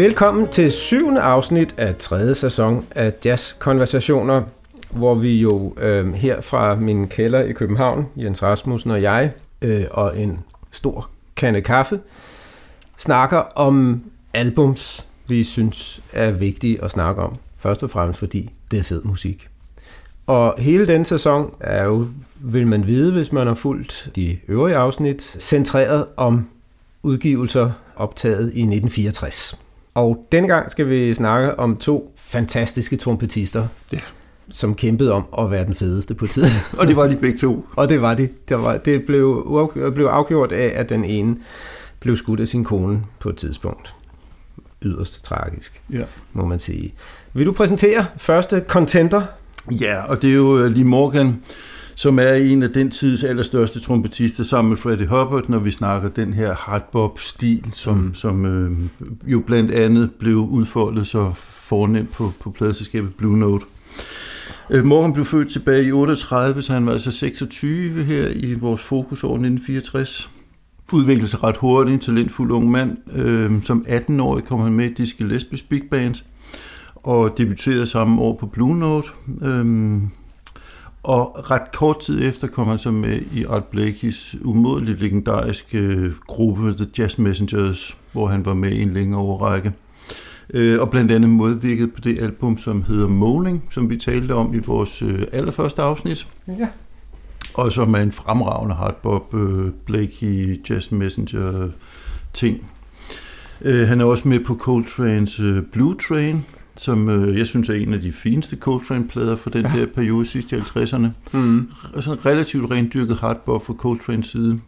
Velkommen til syvende afsnit af tredje sæson af Jazz Konversationer, hvor vi jo øh, her fra min kælder i København, Jens Rasmussen og jeg, øh, og en stor kande kaffe, snakker om albums, vi synes er vigtige at snakke om. Først og fremmest fordi det er fed musik. Og hele den sæson er jo, vil man vide, hvis man har fulgt de øvrige afsnit, centreret om udgivelser optaget i 1964. Og denne gang skal vi snakke om to fantastiske trompetister, Ja. som kæmpede om at være den fedeste på tiden. Og det var de begge to. Og det var de. Det, var, det blev, blev afgjort af, at den ene blev skudt af sin kone på et tidspunkt. Yderst tragisk, Ja. må man sige. Vil du præsentere første contender? ja, og det er jo øh, Lee Morgan, som er en af den tids allerstørste trompetister sammen med Freddie Hubbard, når vi snakker den her hardbop-stil, som, mm. som øh, jo blandt andet blev udfoldet så fornemt på, på pladeselskabet Blue Note. Øh, Morgan blev født tilbage i 38, så han var altså 26 her i vores fokusår 1964. Udviklede sig ret hurtigt, en talentfuld ung mand. Øh, som 18-årig kom han med i Dizzy Gillespie's Big Band, og debuterede samme år på Blue Note. Øhm, og ret kort tid efter kom han så med i Art Blakey's umådeligt legendariske øh, gruppe The Jazz Messengers, hvor han var med i en længere overrække. Øh, og blandt andet modvirket på det album, som hedder Moaning, som vi talte om i vores øh, allerførste afsnit, Ja. og som er en fremragende hardbop Blakey Jazz Messenger ting. Han er også med på Coltrane's Blue Train, som øh, jeg synes er en af de fineste Coltrane-plader for den ja. her periode sidst i 50'erne. Mm. Altså en relativt rendyrket hardbop fra Coltrane's side.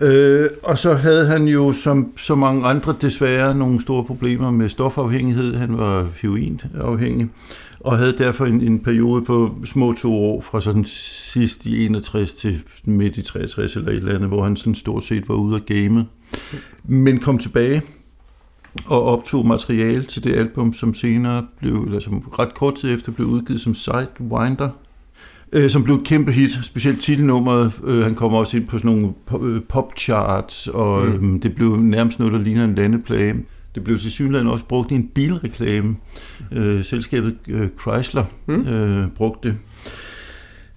Øh, og så havde han jo, som så mange andre desværre, nogle store problemer med stofafhængighed. Han var heroinafhængig, og havde derfor en, en periode på små to år, fra sådan sidst i 61 til midt i 63 eller et eller andet, hvor han sådan stort set var ude af gamet. Men kom tilbage og optog materiale til det album, som senere blev, eller som ret kort tid efter blev udgivet som Sidewinder, øh, som blev et kæmpe hit, specielt titelnummeret. Øh, han kommer også ind på sådan nogle øh, popcharts, og mm. øh, det blev nærmest noget, der ligner en landeplage. Det blev til synligheden også brugt i en bilreklame. Øh, selskabet øh, Chrysler Mm. øh, brugte det.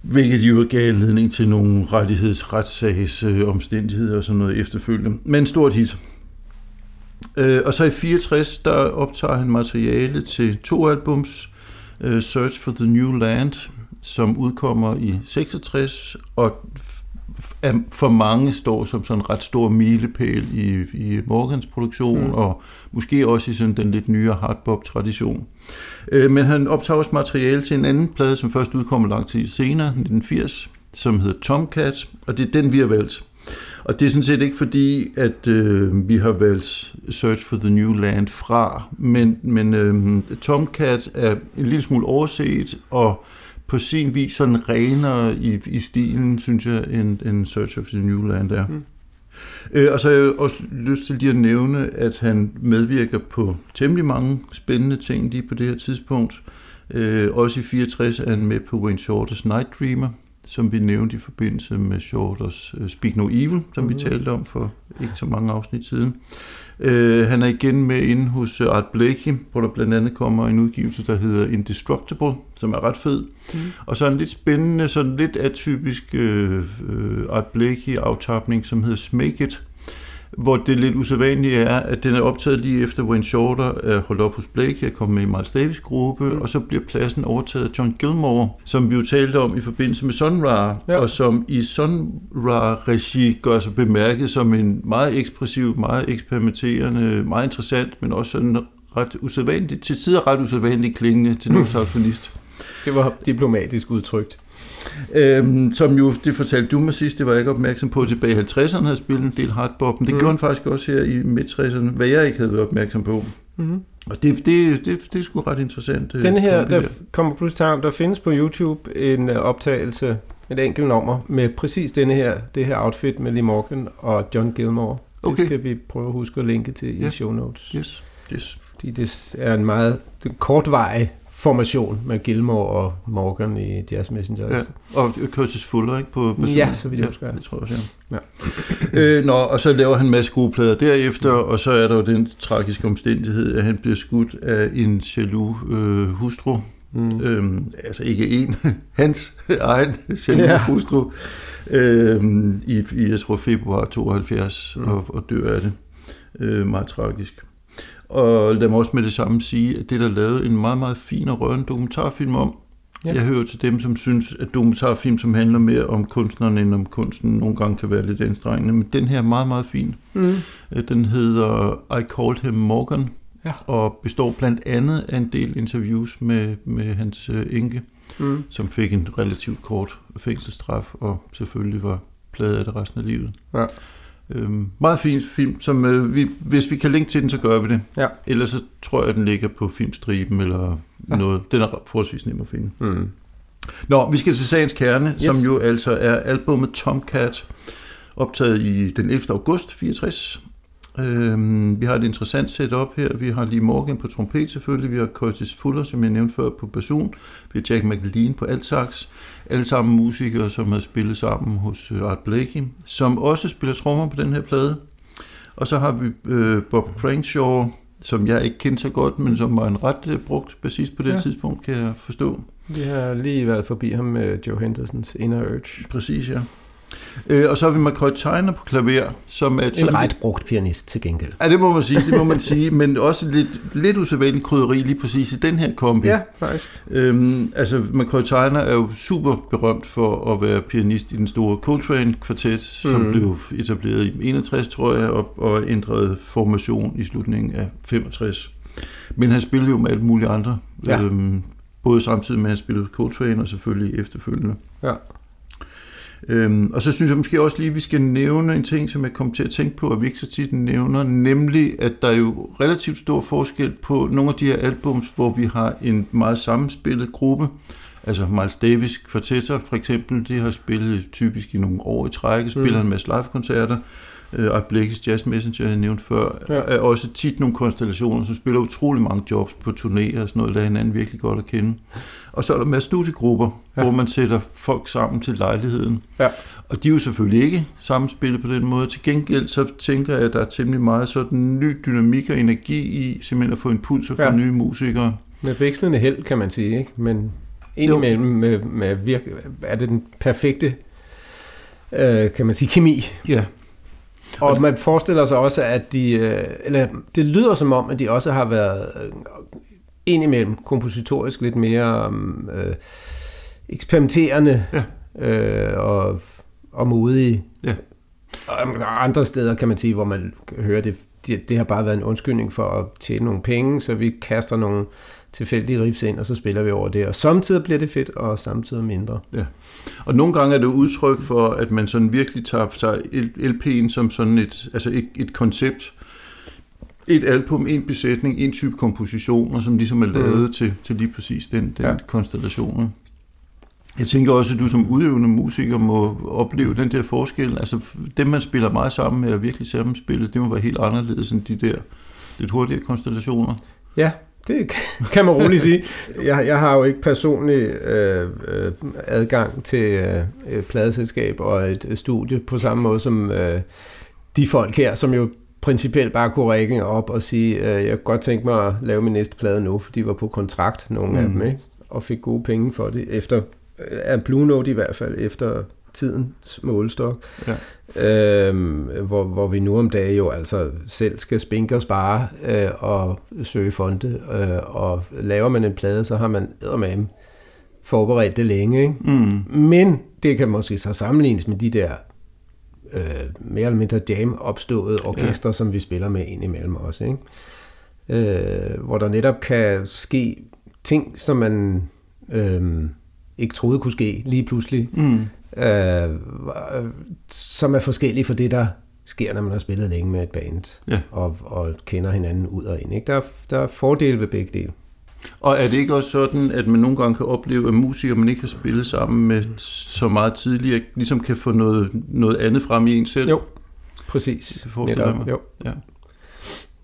Hvilket jo gav anledning til nogle rettighedsretssags øh, omstændigheder og sådan noget efterfølgende. Men stort hit. Øh, og så i 64, der optager han materiale til to albums. Øh, Search for the New Land, som udkommer i 66, og for mange står som sådan en ret stor milepæl i, i Morgans produktion, mm. og måske også i sådan den lidt nyere hardbop-tradition. Øh, men han optager også materiale til en anden plade, som først udkommer lang tid senere, 1980, som hedder Tomcat, og det er den, vi har valgt. Og det er sådan set ikke fordi, at øh, vi har valgt Search for the New Land fra, men, men øh, Tomcat er en lille smule overset, og på sin vis sådan renere i, i stilen, synes jeg, end, end Search of the New Land er. Mm. Øh, og så har jeg også lyst til lige at nævne, at han medvirker på temmelig mange spændende ting lige på det her tidspunkt. Øh, også i 64 er han med på Wayne Shorters Night Dreamer, som vi nævnte i forbindelse med Shorters uh, Speak No Evil, som mm. vi Mhm. talte om for ikke så mange afsnit siden. Uh, han er igen med inde hos uh, Art Blakey, hvor der blandt andet kommer en udgivelse, der hedder Indestructible, som er ret fed. Mm. Og så en lidt spændende, sådan lidt atypisk uh, Art Blakey-aftapning, som hedder Smake It, hvor det lidt usædvanlige er, at den er optaget lige efter Wayne Shorter er holdt op hos Blake, er kommet med i Miles Davis gruppe, Mm. og så bliver pladsen overtaget af John Gilmore, som vi jo talte om i forbindelse med Sun Ra, Ja. og som i Sun Ra-regi gør sig bemærket som en meget ekspressiv, meget eksperimenterende, meget interessant, men også sådan ret usædvanligt, til sider ret usædvanligt klingende til noget saxofonist. Det var diplomatisk udtrykt. Øhm, som jo, det fortalte du mig sidst, det var jeg ikke opmærksom på, tilbage i 50'erne havde spillet en del hardbop, men det Mm. mm. gjorde han faktisk også her i midt-60'erne, hvad jeg ikke havde været opmærksom på. Mm-hmm. Og det, det, det, det er sgu ret interessant. øh, Den her, det der kommer pludselig til der findes på YouTube en øh, optagelse, et enkelt nummer, med præcis denne her, det her outfit med Lee Morgan og John Gilmore. Det Okay. skal vi prøve at huske at linke til i Ja. show notes. Yes, yes. Fordi det er en meget det kortvarig formation med Gilmore og Morgan i Jazz Messenger. Ja. Og Curtis Fuller, ikke? På, på ja, så vidt jeg husker. Ja, det tror jeg også, ja. ja. øh, nå, og så laver han en masse gode plader derefter, og så er der jo den tragiske omstændighed, at han bliver skudt af en jaloux øh, hustru. Mm. Øhm, altså ikke en, hans egen jaloux ja. hustru, øhm, i, i, jeg tror, februar 72, mm. og, og dør af det. Øh, meget tragisk. Og lad mig også med det samme sige, at det der lavet en meget, meget fin og rørende dokumentarfilm om. Ja. Jeg hører til dem, som synes, at dokumentarfilm, som handler mere om kunstneren end om kunsten, nogle gange kan være lidt anstrengende. Men den her er meget, meget fin. Mm. Den hedder I Called Him Morgan, ja. og består blandt andet af en del interviews med, med hans uh, enke, mm. som fik en relativt kort fængselsstraf, og selvfølgelig var pladet af det resten af livet. Ja. Øhm, meget fin film, som øh, vi, hvis vi kan linke til den, så gør vi det. Ja. Ellers så tror jeg, at den ligger på filmstriben eller ja. noget. Den er forholdsvis nem at finde. Mm. Nå, vi skal til sagens kerne, yes. som jo altså er albumet Tomcat, optaget i den 11. august 64. Øhm, vi har et interessant setup her. Vi har lige Morgan på trompet selvfølgelig. Vi har Curtis Fuller, som jeg nævnte før, på basun. Vi har Jack McLean på altsax. Alle sammen musikere, som har spillet sammen hos øh, Art Blakey, som også spiller trommer på den her plade. Og så har vi øh, Bob Crankshaw, som jeg ikke kendte så godt, men som var en ret øh, brugt bassist på det ja. tidspunkt, kan jeg forstå. Vi har lige været forbi ham med Joe Hendersons Inner Urge. Præcis, ja. Øh, og så har vi McCoy Tyner på klaver, som er... Et, en ret brugt pianist til gengæld. Ja, det må man sige, det må man sige, men også lidt, lidt usædvanligt krydderi lige præcis i den her kombi. Ja, faktisk. Øhm, altså, McCoy Tyner er jo super berømt for at være pianist i den store Coltrane-kvartet, mm. som blev etableret i 61, tror jeg, og, og ændrede formation i slutningen af 65. Men han spillede jo med alt muligt andre, ja. øhm, både samtidig med, at han spillede Coltrane og selvfølgelig efterfølgende. Ja. Øhm, og så synes jeg måske også lige, at vi skal nævne en ting, som jeg kom til at tænke på, at vi ikke så tit nævner, nemlig at der er jo relativt stor forskel på nogle af de her albums, hvor vi har en meget sammenspillet gruppe. Altså Miles Davis kvartetter for eksempel, det har spillet typisk i nogle år i træk, spiller mm. en masse live-koncerter. Øh, og Blakes Jazz Messenger, jeg nævnte før, ja. er også tit nogle konstellationer, som spiller utrolig mange jobs på turnéer og sådan noget, der hinanden virkelig godt at kende. Og så er der med studiegrupper, ja. hvor man sætter folk sammen til lejligheden. Ja. Og de er jo selvfølgelig ikke sammenspillet på den måde. Til gengæld så tænker jeg, at der er temmelig meget sådan ny dynamik og energi i simpelthen at få impulser fra ja. nye musikere. Med vekslende held, kan man sige, ikke? Men indimellem med, med virke, er det den perfekte, øh, kan man sige, kemi. Ja. Og man forestiller sig også, at de, øh, eller det lyder som om, at de også har været øh, indimellem kompositorisk lidt mere øh, eksperimenterende ja. øh, og, og modige. Ja. Og andre steder kan man sige, hvor man hører det, det, det har bare været en undskyldning for at tjene nogle penge, så vi kaster nogle tilfældige riffs ind, og så spiller vi over det. Og samtidig bliver det fedt, og samtidig mindre. Ja. Og nogle gange er det udtryk for, at man sådan virkelig tager sig LP'en som sådan et, altså et, et koncept, et album, en besætning, en type kompositioner, som ligesom er lavet mm. til, til lige præcis den, den ja. konstellation. Jeg tænker også, at du som udøvende musiker må opleve den der forskel. Altså dem, man spiller meget sammen med og virkelig sammenspillet, det må være helt anderledes end de der lidt hurtigere konstellationer. Ja, det kan man roligt sige. Jeg, jeg har jo ikke personlig øh, øh, adgang til øh, pladeselskab og et studie på samme måde som øh, de folk her, som jo principielt bare kunne række op og sige, øh, jeg kunne godt tænke mig at lave min næste plade nu, for de var på kontrakt, nogle mm. af dem, ikke? og fik gode penge for det, efter, øh, af Blue Note i hvert fald, efter tidens målestok. Ja. Øhm, hvor, hvor vi nu om dagen jo altså selv skal spinke og spare øh, og søge fonde. Øh, og laver man en plade, så har man med forberedt det længe. Ikke? Mm. Men det kan måske så sammenlignes med de der øh, mere eller mindre jam opståede orkester, ja. som vi spiller med ind imellem også. Ikke? Øh, hvor der netop kan ske ting, som man øh, ikke troede kunne ske lige pludselig. Mm øh, som er forskellige for det, der sker, når man har spillet længe med et band, ja. og, og kender hinanden ud og ind. Ikke? Der, der er fordele ved begge dele. Og er det ikke også sådan, at man nogle gange kan opleve, at musikere, man ikke har spillet sammen med så meget tidligere, ligesom kan få noget, noget andet frem i en selv? Jo, præcis. Det forestiller mig. Jo. Ja.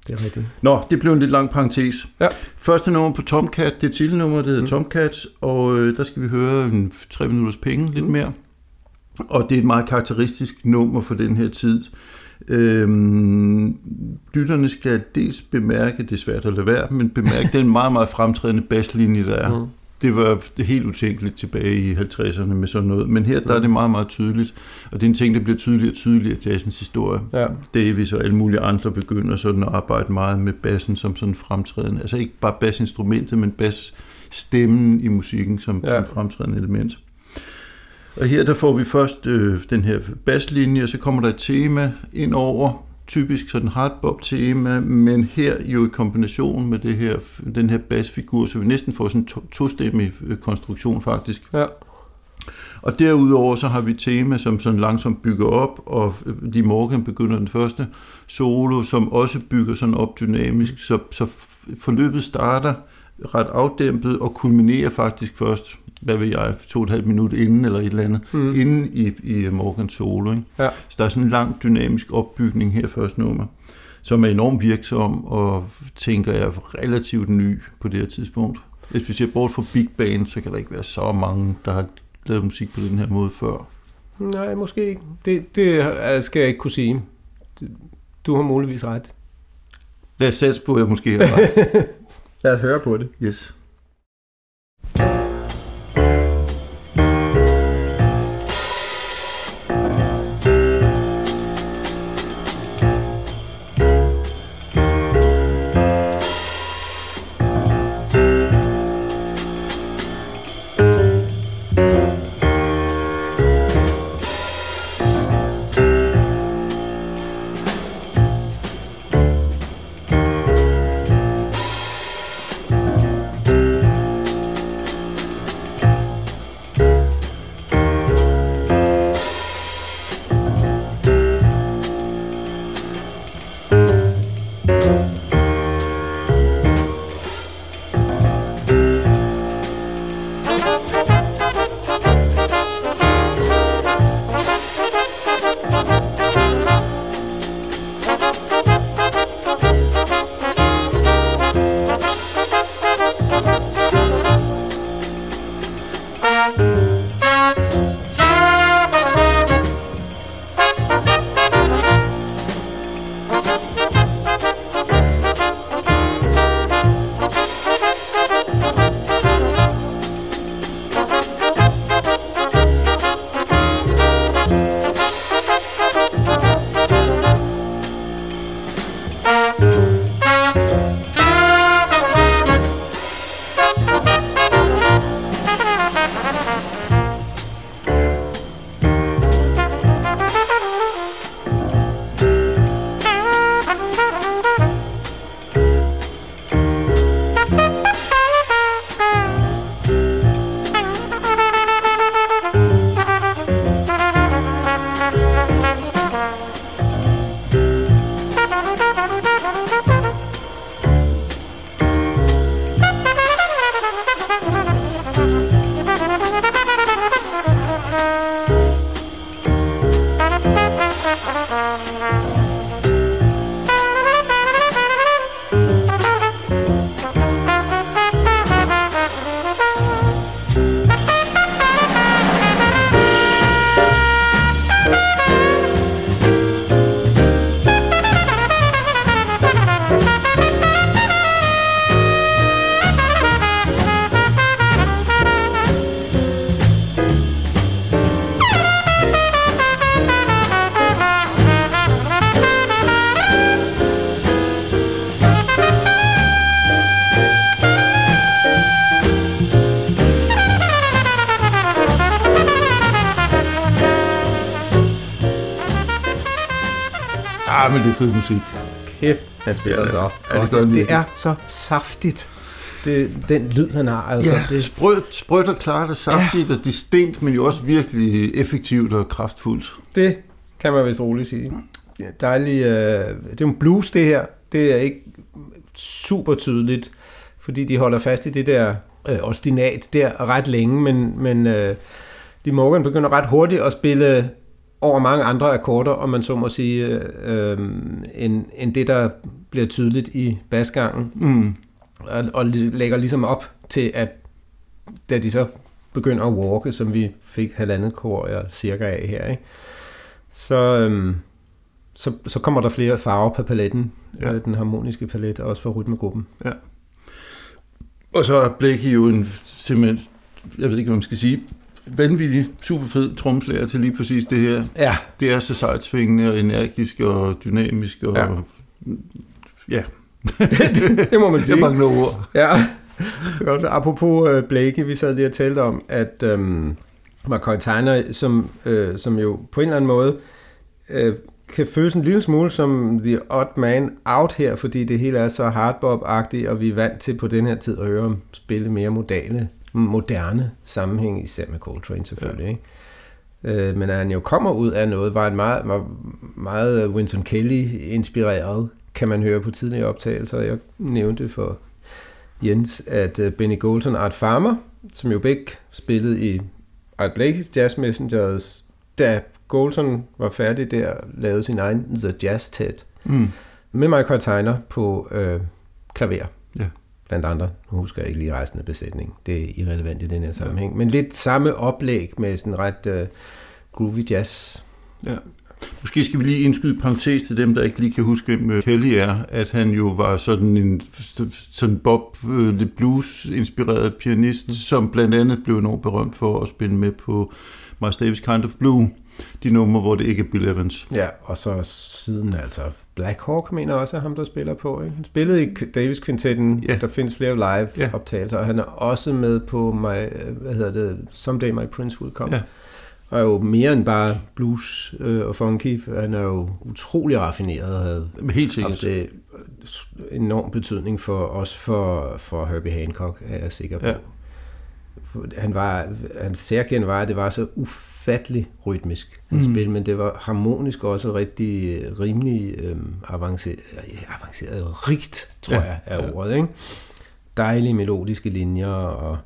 Det er rigtigt. Nå, det blev en lidt lang parentes. Ja. Første nummer på Tomcat, det er titelnummer, det hedder Mm. Tomcats, og øh, der skal vi høre en tre minutters penge, lidt Mm. mere. Og det er et meget karakteristisk nummer for den her tid. Øhm, lytterne skal dels bemærke, det er svært at lade være, men bemærke den meget, meget fremtrædende basslinje, der er. Mm. Det var helt utænkeligt tilbage i 50'erne med sådan noget. Men her der er det meget, meget tydeligt. Og det er en ting, der bliver tydeligere og tydeligere i jazzens historie. Ja. Davis og alle mulige andre begynder sådan at arbejde meget med bassen som sådan fremtrædende. Altså ikke bare bassinstrumentet, men basstemmen i musikken som, ja. som fremtrædende element. Og her der får vi først øh, den her basslinje, og så kommer der et tema ind over, typisk sådan hardbop tema, men her jo i kombination med det her, den her bassfigur, så vi næsten får sådan en to, tostemmig øh, konstruktion faktisk. Ja. Og derudover så har vi tema, som sådan langsomt bygger op, og Lee Morgan begynder den første solo, som også bygger sådan op dynamisk, så, så forløbet starter ret afdæmpet og kulminerer faktisk først, hvad ved jeg, to og et halvt minut inden eller et eller andet, Mm. inden i, i Morgans solo. Ikke? Ja. Så der er sådan en lang dynamisk opbygning her første nummer, som er enormt virksom og tænker jeg relativt ny på det her tidspunkt. Hvis vi ser bort fra Big Band, så kan der ikke være så mange, der har lavet musik på den her måde før. Nej, måske ikke. Det, det skal jeg ikke kunne sige. Du har muligvis ret. Lad os satse på, at jeg måske har ret. Lad os høre på det. Yes. Ah, men det er fed musik. Kæft, han spiller det op. ja, det det virkelig. er så saftigt. Det, den lyd, han har. Altså, Ja, det er det, sprødt, sprødt og klart og saftigt ja. og distinkt, men jo også virkelig effektivt og kraftfuldt. det kan man vist roligt sige. Ja, dejlig, øh, det er en blues, det her. Det er ikke super tydeligt, fordi de holder fast i det der øh, ostinat der ret længe, men, men øh, de Morgan begynder ret hurtigt at spille over mange andre akkorder, om man så må sige, øh, end, end det, der bliver tydeligt i basgangen. Mm. Og, og lægger ligesom op til, at da de så begynder at walke, som vi fik halvandet kor cirka af her, ikke? Så, øhm, så, så kommer der flere farver på paletten, ja. øh, den harmoniske palet, også for rytmegruppen. Ja. Og så er Blakey jo en simpelthen, jeg ved ikke, hvad man skal sige, vanvittig, super fed tromslærer til lige præcis det her. Ja. Det er så sejt svingende og energisk og dynamisk og ja. ja. det, det må man sige. Jeg mangler ord. Ja. Godt. Apropos uh, Blakey, vi sad lige og talte om, at um, McCoy Tyner, som, uh, som jo på en eller anden måde uh, kan føles en lille smule som the odd man out her, fordi det hele er så hardbop-agtigt, og vi er vant til på den her tid at høre om spille mere moderne, moderne sammenhæng, især med Coltrane selvfølgelig. Ja. Ikke? Uh, men at han jo kommer ud af noget, var en meget, meget, meget Winston Kelly-inspireret, kan man høre på tidligere optagelser. Jeg nævnte for Jens, at uh, Benny Golson Art Farmer, som jo begge spillede i Art Blakey's Jazz Messengers, da Golson var færdig der, lavede sin egen The Jazz Ted, mm. med Michael Tyner på øh, klaver. Blandt andre. Nu husker jeg ikke lige resten af besætning. Det er irrelevant i den her sammenhæng. Ja. Men lidt samme oplæg med sådan ret øh, groovy jazz. Ja. Måske skal vi lige indskyde parentes til dem, der ikke lige kan huske, hvem øh, Kelly er, at han jo var sådan en sådan Bob øh, lidt blues-inspireret pianist, mm. som blandt andet blev enormt berømt for at spille med på Miles Davis Kind of Blue, de numre, hvor det ikke er Bill Evans. Ja, og så siden altså Black Hawk mener også er ham, der spiller på. Ikke? Han spillede i Davis Quintetten, ja. der findes flere live ja. optagelser, og han er også med på my, hvad hedder det, Someday My Prince Will Come. Ja. Og er jo mere end bare blues øh, og funky. Han er jo utrolig raffineret og havde Helt sikkert. haft det enorm betydning for os for, for Herbie Hancock, er jeg sikker på. Ja. Han var, hans særkende var, at det var så ufattelig rytmisk, hans mm. spil, men det var harmonisk også rigtig rimelig øh, avanceret, avanceret, rigt, tror ja. jeg, er ja. ordet. Ikke? Dejlige melodiske linjer og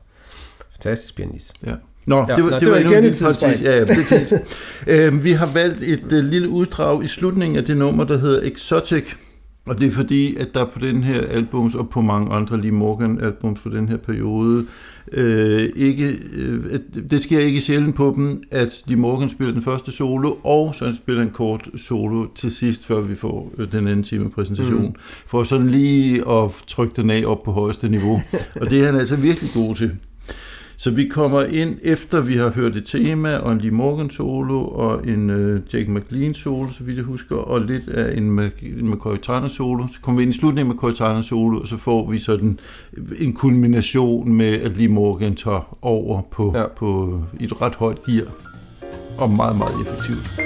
fantastisk pianist. Ja. Nå, ja, det, var, nå, det, det var, var igen et tidsspring. Ja, ja, det øhm, vi har valgt et uh, lille uddrag i slutningen af det nummer, der hedder Exotic. Og det er fordi, at der på den her albums, og på mange andre Lee Morgan albums for den her periode, øh, ikke, øh, det sker ikke sjældent på dem, at Lee Morgan spiller den første solo, og så spiller en kort solo til sidst, før vi får øh, den anden time præsentation. Mm. For sådan lige at trykke den af op på højeste niveau. og det er han altså virkelig god til. Så vi kommer ind efter vi har hørt et tema og en Lee Morgan solo og en uh, Jake McLean solo, så vidt jeg husker, og lidt af en, en McCoy Tyner solo. Så kommer vi ind i slutningen med McCoy Tyner solo, og så får vi sådan en kulmination med, at Lee Morgan tager over på, ja. på et ret højt gear og meget, meget effektivt.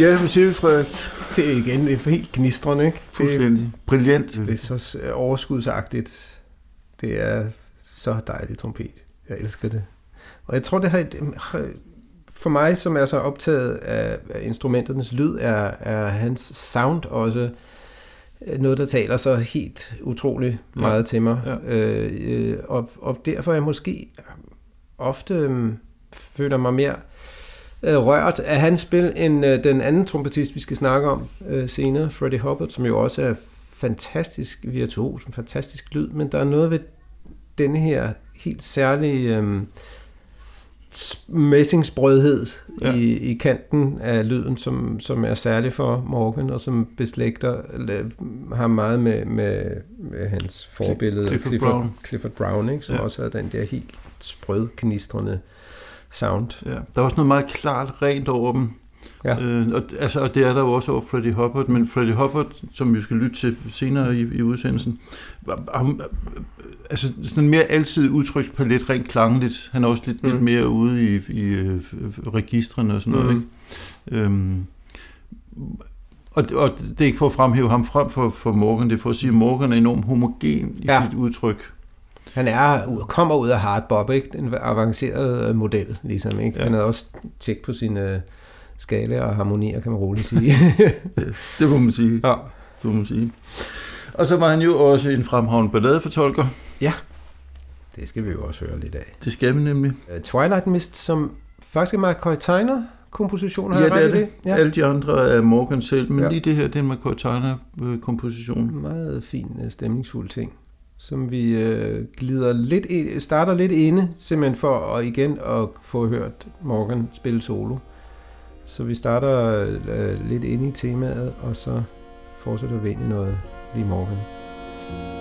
Ja, hvad siger vi, Frederik? Det er igen det er helt gnistrende, ikke? Fuldstændig. Det, Brilliant. Det er så overskudsagtigt. Det er så dejligt trompet. Jeg elsker det. Og jeg tror, det har for mig, som er så optaget af instrumenternes lyd, er, er hans sound også noget, der taler så helt utrolig meget ja. til mig. Ja. Øh, og, og derfor er jeg måske ofte øh, føler mig mere øh, rørt af hans spil end øh, den anden trompetist, vi skal snakke om øh, senere, Freddie Hubbard, som jo også er fantastisk virtuos, en fantastisk lyd, men der er noget ved denne her helt særlige, øh, messingsbrødhed Ja. i, i kanten af lyden, som, som er særlig for Morgan, og som beslægter har meget med, med, med hans forbillede Clifford Clifford, Brown. Clifford Brown ikke? som Ja. ja. også havde den der helt sprød, knistrende sound. Ja, der er også noget meget klart rent over dem. Ja. Øh, og, altså, og det er der jo også over Freddie Hubbard, men Freddie Hubbard, som vi skal lytte til senere i, i udsendelsen, var- har, altså sådan mere altid udtrykspalet rent klangligt. Han er også lidt, mm. lidt mere ude i, i øh, registrene og sådan noget. Mm. Ikke? Øhm, og, det- og det er ikke for at fremhæve ham frem for, for Morgan, det er for at sige, at Morgan er enormt homogen i Ja. sit udtryk. Han er, kommer ud af hardbop, ikke? En avanceret øh, model, ligesom. Ikke? Ja. Ja. Han er også tjek på sine øh, skala og harmonier, kan man roligt sige. Det må man sige. ja. Det må man sige. Og så var han jo også en fremhavnet balladefortolker. Det skal vi jo også høre lidt af. Det skal vi nemlig. Uh, Twilight Mist, som faktisk er McCoy Tyner komposition, har Ja, jeg det er det. det? Ja. Alle de andre er Morgan selv, men ja. Ja. lige det her, det er en McCoy Tyner-komposition. Meget fin, øh, stemningsfuld ting, som vi øh, glider lidt i, starter lidt inde, simpelthen for at igen at få hørt Morgan spille solo. Så vi starter øh, lidt inde i temaet, og så fortsætter vi ind i noget lige Morgan. Smukt.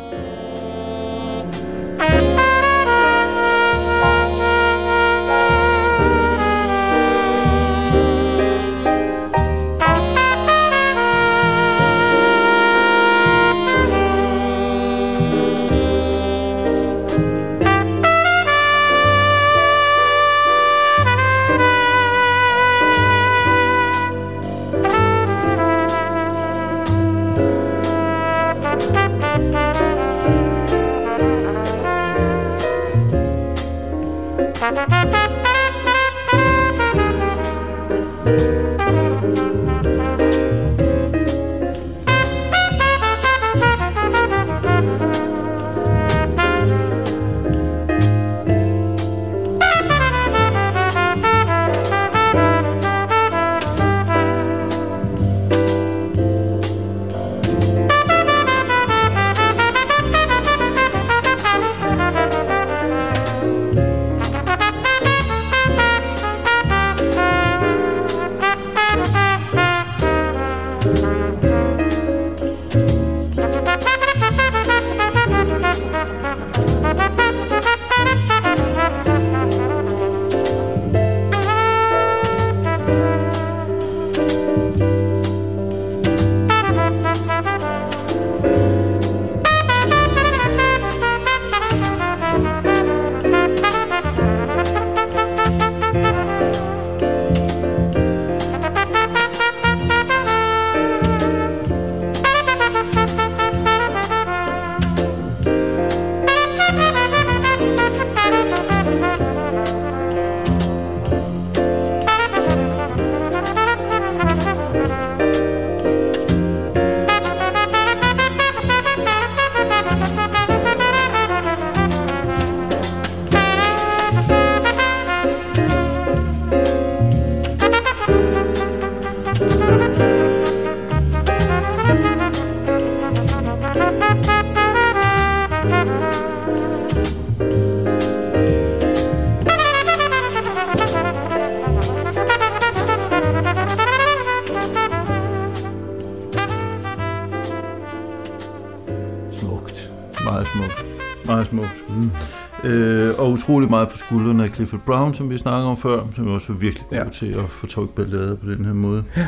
Utrolig meget på skuldrene af Clifford Brown, som vi snakkede om før, som også var virkelig god ja. Til at fortolke ballader på den her måde. Ja.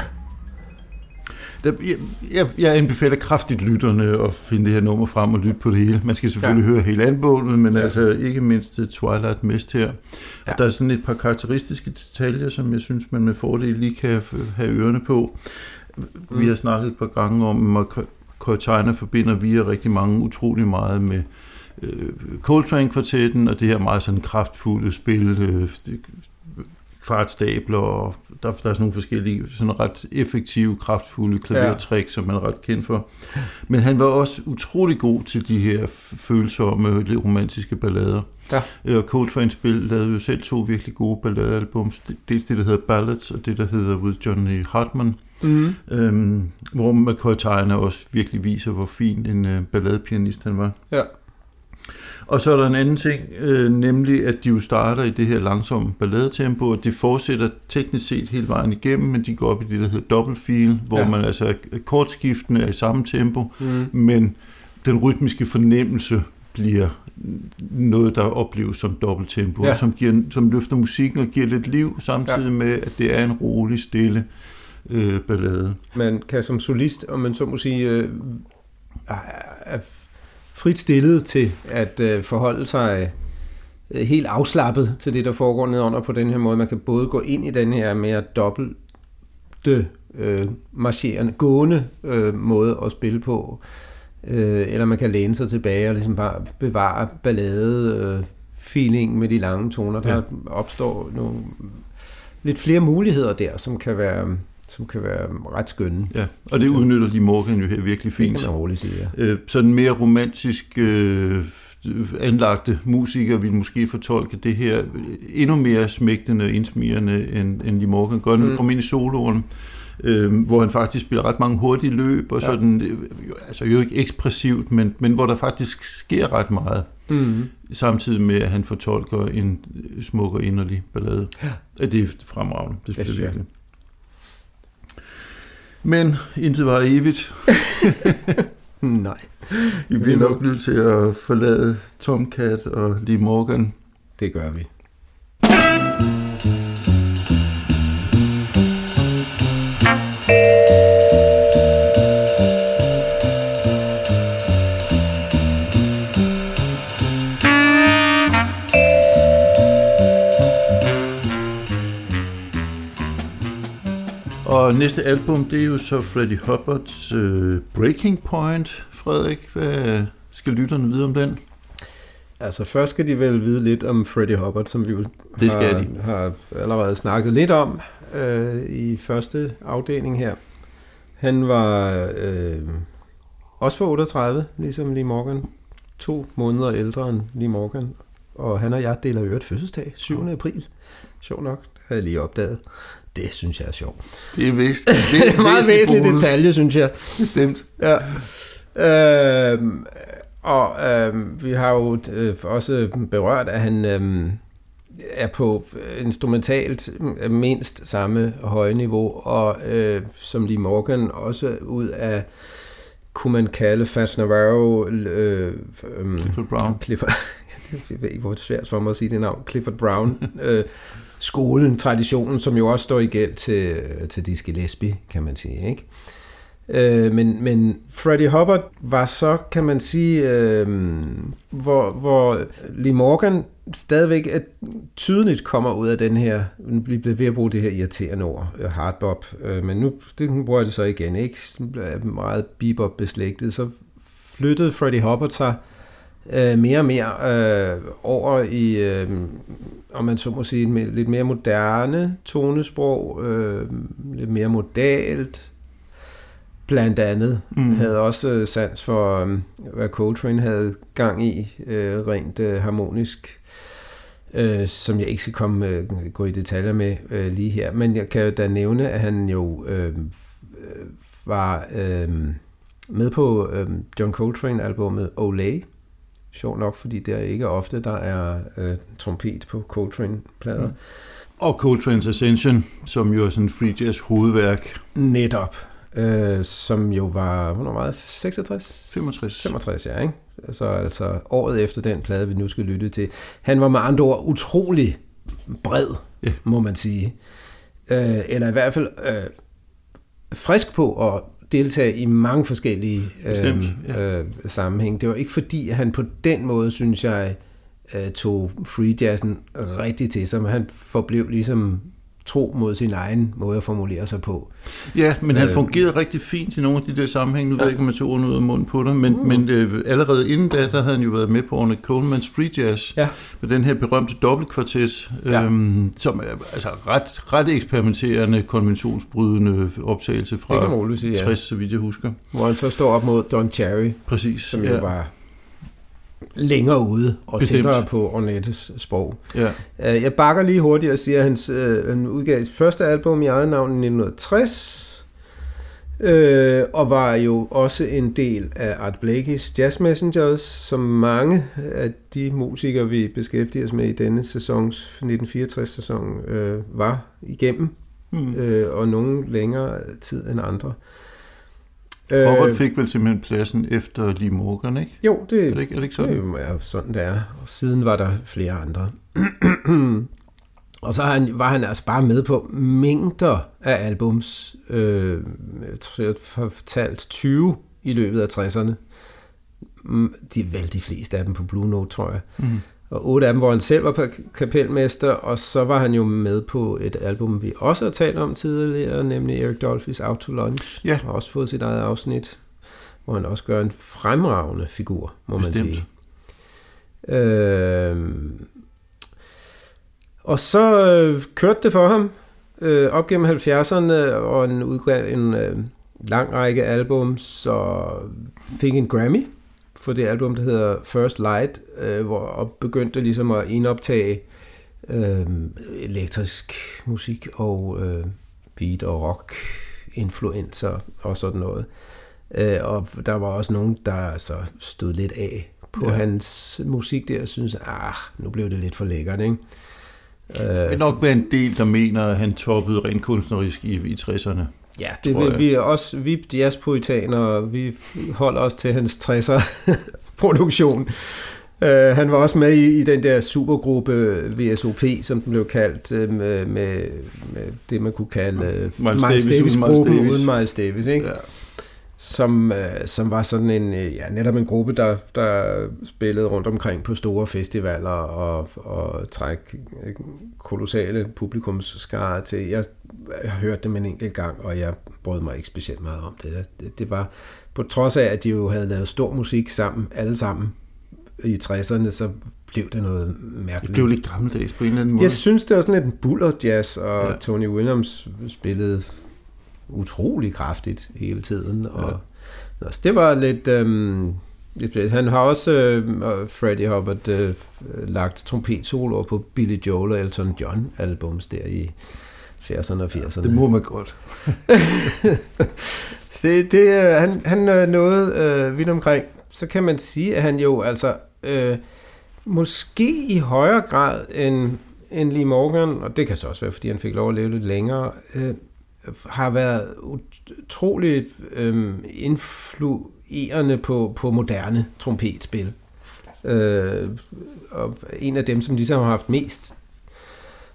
Der, jeg, jeg, jeg anbefaler kraftigt lytterne at finde det her nummer frem og lytte på det hele. Man skal selvfølgelig ja. Høre hele albummet, men ja. Altså ikke mindst øh, Twilight Mist her. Ja. Der er sådan et par karakteristiske detaljer, som jeg synes, man med fordel lige kan have ørerne på. Mm. Vi har snakket et par gange om, at Cortana forbinder via rigtig mange utrolig meget med øh, Coltrane-kvartetten, og det her meget sådan kraftfulde spil, øh, kvartstabler, og der, der er sådan nogle forskellige sådan ret effektive, kraftfulde klavertræk, ja. som man er ret kendt for. Men han var også utrolig god til de her følsomme, lidt romantiske ballader. Ja. Øh, Og Coltrane spil lavede jo selv to virkelig gode balladealbums. Dels det, der hedder Ballads, og det, der hedder With Johnny Hartman. Mm. Øhm, hvor McCoy Tyner også virkelig viser, hvor fin en øh, balladepianist han var. Ja. Og så er der en anden ting, øh, nemlig at de jo starter i det her langsomme balladetempo, og det fortsætter teknisk set hele vejen igennem, men de går op i det, der hedder dobbeltfeel, hvor ja. man altså kortskiftende er i samme tempo, mm. men den rytmiske fornemmelse bliver noget, der opleves som dobbelttempo, ja. som, giver, som løfter musikken og giver lidt liv, samtidig ja. med, at det er en rolig, stille øh, ballade. Man kan som solist, om man så må sige, øh, er frit stillet til at øh, forholde sig øh, helt afslappet til det, der foregår nedenunder på den her måde. Man kan både gå ind i den her mere dobbelte, øh, marcherende, gående øh, måde at spille på, øh, eller man kan læne sig tilbage og ligesom bare bevare ballade øh, feeling med de lange toner. Der ja. opstår nogle lidt flere muligheder der, som kan være som kan være ret skønne. Ja, og det udnytter de Morgan jo her virkelig fint. Det kan man roligt sige, ja. Øh, sådan mere romantisk øh, anlagte musikere vil måske fortolke det her endnu mere smægtende og indsmirrende, end, end de Morgan gør. Nu mm. ind i soloen, øh, hvor han faktisk spiller ret mange hurtige løb, og ja. sådan, øh, altså jo ikke ekspressivt, men, men hvor der faktisk sker ret meget. Mm. Samtidig med, at han fortolker en smuk og inderlig ballade. Ja. Det er fremragende, det synes jeg virkelig. Men intet var evigt. Nej. Vi bliver nok nødt til at forlade Tomcat og Lee Morgan. Det gør vi. Og næste album, det er jo så Freddie Hubbards uh, Breaking Point. Frederik, hvad skal lytterne vide om den? Altså først skal de vel vide lidt om Freddie Hubbard, som vi jo det skal har, de. har allerede snakket lidt om øh, i første afdeling her. Han var øh, også for 38, ligesom Lee Morgan. To måneder ældre end Lee Morgan. Og han og jeg deler øvrigt fødselsdag, 7. april. Sjov nok, det har jeg lige opdaget. Det synes jeg er sjovt. Det er, vist, det er en meget væsentlig detalje, synes jeg. Bestemt. Ja. Øhm, og øhm, vi har jo øh, også berørt, at han øhm, er på instrumentalt mindst samme høje niveau, og øh, som Lee Morgan også ud af kunne man kalde Fats Navarro øh, øh, Clifford Brown. Clifford, jeg ved ikke, hvor det er svært for mig at sige det navn. Clifford Brown. øh, skolen, traditionen, som jo også står i gæld til, til Dizzy Gillespie, kan man sige. Ikke? Øh, men, men Freddie Hubbard var så, kan man sige, øh, hvor, hvor Lee Morgan stadigvæk er tydeligt kommer ud af den her, vi bliver ved at bruge det her irriterende ord, øh, hardbop, øh, men nu det bruger jeg det så igen, ikke? Meget bebop beslægtet, så flyttede Freddie Hubbard sig øh, mere og mere øh, over i, øh, om man så må sige, lidt mere moderne tonesprog, øh, lidt mere modalt, blandt andet. Mm. Havde også øh, sans for, øh, hvad Coltrane havde gang i, øh, rent øh, harmonisk, øh, som jeg ikke skal komme øh, gå i detaljer med øh, lige her. Men jeg kan jo da nævne, at han jo øh, var øh, med på øh, John Coltrane-albummet Olay, Sjov nok, fordi det er ikke ofte, der er øh, trompet på Coltrane-plader. Mm. Og Coltrane's Ascension, som jo er sådan en free jazz hovedværk. Netop. Øh, som jo var, hvornår var det? 66? 65. 65, ja, ikke? Altså, altså året efter den plade, vi nu skal lytte til. Han var med andre ord utrolig bred, yeah. må man sige. Øh, eller i hvert fald øh, frisk på at deltage i mange forskellige Bestemt, ja. øh, sammenhæng. Det var ikke fordi, at han på den måde, synes jeg, øh, tog free jazzen rigtig til sig, men han forblev ligesom tro mod sin egen måde at formulere sig på. Ja, men han øh, fungerede rigtig fint i nogle af de der sammenhæng. Nu ja. ved jeg ikke, om man tog ud af munden på dig, men, mm. men øh, allerede inden da, der havde han jo været med på Ornette Coleman's Free Jazz, ja. med den her berømte dobbeltkvartet, ja. øhm, som er altså ret, ret eksperimenterende, konventionsbrydende optagelse fra sige, 60, ja. så vidt jeg husker. Hvor han så står op mod Don Cherry, Præcis, som ja. jo var længere ude og Bestemt. tættere på Ornettes sprog. Ja. Øh, jeg bakker lige hurtigt og siger, at han, øh, han udgav sit første album i eget navn i 1960. Øh, og var jo også en del af Art Blakey's Jazz Messengers, som mange af de musikere, vi beskæftiger os med i denne sæsons 1964-sæson, øh, var igennem, mm. øh, og nogen længere tid end andre. Robert øh, fik vel simpelthen pladsen efter Lee Morgan, ikke? Jo, det, er det ikke, er det ikke sådan? Det er sådan, det er. Og siden var der flere andre. Og så han, var han altså bare med på mængder af albums. Øh, jeg har fortalt 20 i løbet af 60'erne. Mm, de er vel de fleste af dem på Blue Note, tror jeg. Mm. Og otte af dem, hvor han selv var kapelmester, og så var han jo med på et album, vi også har talt om tidligere, nemlig Eric Dolphys Out to Lunch. Ja. Har også fået sit eget afsnit, hvor han også gør en fremragende figur, må Bestemt. man sige. Øh, og så øh, kørte det for ham øh, op gennem 70'erne, og en, udgav en øh, lang række albums, og fik en Grammy for det album, der hedder First Light, øh, hvor og begyndte ligesom at indoptage øh, elektrisk musik og øh, beat og rock influencer og sådan noget. Øh, og der var også nogen, der så stod lidt af på ja. hans musik der, og synes, ah, nu blev det lidt for lækkert, ikke? Det vil nok være en del, der mener, at han toppede rent kunstnerisk i, i 60'erne. Ja, det vil, vi er også, vi jazzpoetaner, vi holder os til hans 60'er produktion. Uh, han var også med i, i den der supergruppe VSOP, som den blev kaldt, uh, med, med, med det, man kunne kalde uh, Miles, Miles Davis-gruppen Davis. uden Miles Davis. Ikke? Ja som, øh, som var sådan en, øh, ja, netop en gruppe, der, der spillede rundt omkring på store festivaler og, og træk øh, kolossale publikumsskare til. Jeg, jeg hørte dem en enkelt gang, og jeg brød mig ikke specielt meget om det. det. Det var på trods af, at de jo havde lavet stor musik sammen, alle sammen i 60'erne, så blev det noget mærkeligt. Det blev lidt gammeldags på en eller anden måde. Jeg synes, det var sådan lidt en buller jazz, og ja. Tony Williams spillede utrolig kraftigt hele tiden. Og, ja. altså, det var lidt... Øhm, han har også, øh, Freddie Hubbard, øh, lagt trompetsoloer på Billy Joel og Elton John albums der i 80'erne og 80'erne. Ja, det må man godt. Se, det, øh, han, han øh, nåede øh, vidt omkring. Så kan man sige, at han jo altså øh, måske i højere grad end, end Lee Morgan, og det kan så også være, fordi han fik lov at leve lidt længere, øh, har været utroligt øh, influerende på, på moderne trompetspil. Øh, og en af dem, som ligesom har haft mest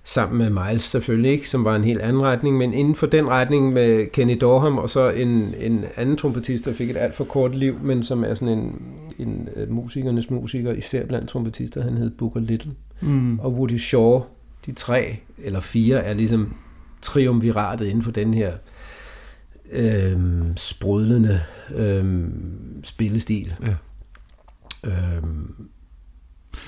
sammen med Miles selvfølgelig ikke, som var en helt anden retning, men inden for den retning med Kenny Dorham og så en, en anden trompetist, der fik et alt for kort liv, men som er sådan en, en uh, musikernes musiker, især blandt trompetister, han hed Booker Little. Mm. Og Woody Shaw, de tre eller fire, er ligesom triumviratet inden for den her øh, sprudlende øh, spillestil. Ja. Øh,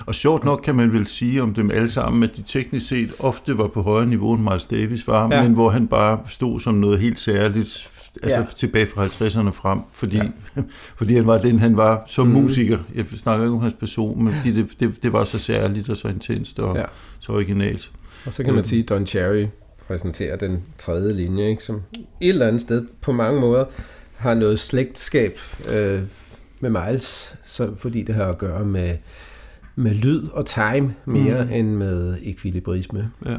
og sjovt nok kan man vel sige om dem alle sammen, at de teknisk set ofte var på højere niveau end Miles Davis var, ja. men hvor han bare stod som noget helt særligt, altså ja. tilbage fra 50'erne frem, fordi, ja. fordi han var den, han var som mm. musiker. Jeg snakker ikke om hans person, men fordi det, det, det var så særligt og så intenst og ja. så originalt. Og så kan man sige, Don Cherry præsenterer den tredje linje, ikke? som et eller andet sted på mange måder har noget slægtskab øh, med Miles, så, fordi det har at gøre med, med lyd og time mere mm. end med ekvilibrisme. Ja.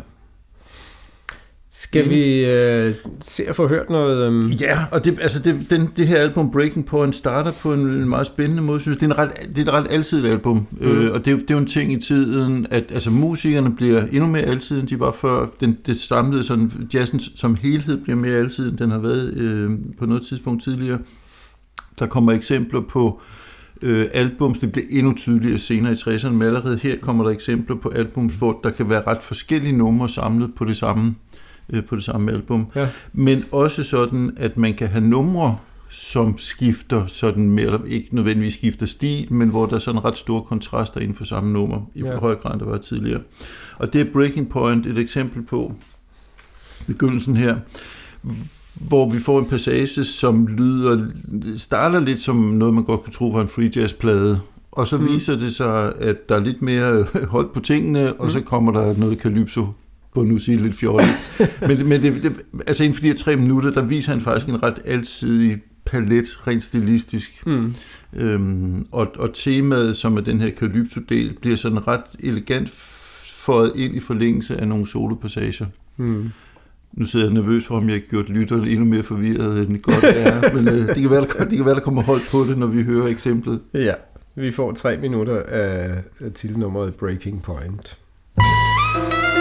Skal vi øh, se at få hørt noget? Um... Ja, og det, altså det, den, det her album Breaking Point starter på en meget spændende måde, synes jeg. Det er, en ret, det er et ret alsidigt album, mm. øh, og det, det er jo en ting i tiden, at altså, musikerne bliver endnu mere alsidige, end de var før. Den, det samlede sådan, jazzen som helhed bliver mere alsidig, end den har været øh, på noget tidspunkt tidligere. Der kommer eksempler på øh, albums, det bliver endnu tydeligere senere i 60'erne, men allerede her kommer der eksempler på albums, hvor der kan være ret forskellige numre samlet på det samme øh, på det samme album. Ja. Men også sådan, at man kan have numre, som skifter sådan mere, ikke nødvendigvis skifter stil, men hvor der er sådan ret store kontraster inden for samme nummer, i ja. højere grad, end der var tidligere. Og det er Breaking Point et eksempel på begyndelsen her, hvor vi får en passage, som lyder, starter lidt som noget, man godt kunne tro var en free jazz plade, og så mm. viser det sig, at der er lidt mere hold på tingene, og mm. så kommer der noget calypso på nu sige lidt fjollet. men men det, det, altså inden for de her tre minutter, der viser han faktisk en ret alsidig palet, rent stilistisk. Mm. Øhm, og, og temaet, som er den her Calypso-del, bliver sådan ret elegant fået ind i forlængelse af nogle solopassager. Mm. Nu sidder jeg nervøs for, om jeg har gjort lytterne endnu mere forvirret, end det godt er. Men øh, det, kan være, det kan være, der kommer hold på det, når vi hører eksemplet. Ja, vi får tre minutter af titelnummeret Breaking Point. vi kommer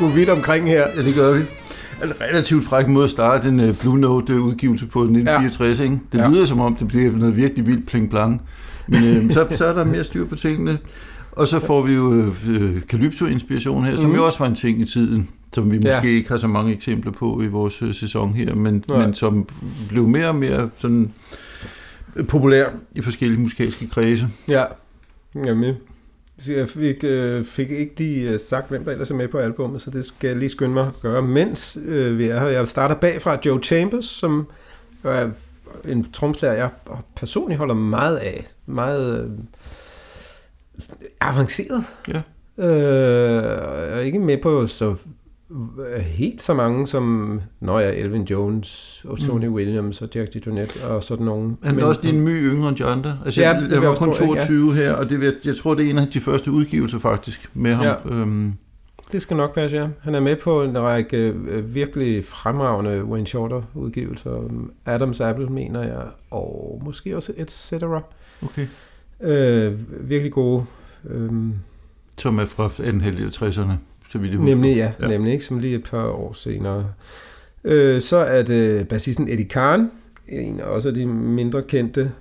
sgu vidt omkring her. Ja, det gør vi. En relativt fræk måde at starte en uh, Blue Note-udgivelse på 1964, ja. ikke? Det Ja. lyder som om, det bliver noget virkelig vildt pling plang. Men øh, så, så er der mere styr på tingene. Og så får vi jo øh, Calypso-inspiration her, som Mhm. jo også var en ting i tiden, som vi måske Ja. ikke har så mange eksempler på i vores øh, sæson her, men, men som blev mere og mere sådan øh, populær i forskellige musikalske kredse. Ja, jamen. Jeg fik, øh, fik ikke lige øh, sagt, hvem der ellers er med på albumet, så det skal jeg lige skynde mig at gøre, mens øh, vi er her. Jeg starter bagfra Joe Chambers, som er en tromslager, jeg personligt holder meget af. Meget øh, avanceret. Ja. Øh, jeg er ikke med på så helt så mange som, når jeg Elvin Jones og Tony mm. Williams og Jack DeJohnette og sådan nogen. Han er også en my yngre end de andre. Altså, Ja, ja, det jeg, jeg jeg var kun tro, ikke? 22 her, og det, vil- jeg tror, det er en af de første udgivelser faktisk med ham. Ja. Ja. Øhm, det skal nok passe, ja. Han er med på en række øh, virkelig fremragende Wayne Shorter udgivelser. Adams Apple, mener jeg, og måske også et cetera. Okay. Øh, virkelig gode. Øh, Som er fra 60'erne, så vidt jeg husker. nemlig, ja, ja, nemlig, ikke? Som lige et par år senere. Øh, så er det bassisten Eddie Kahn, en også af de mindre kendte,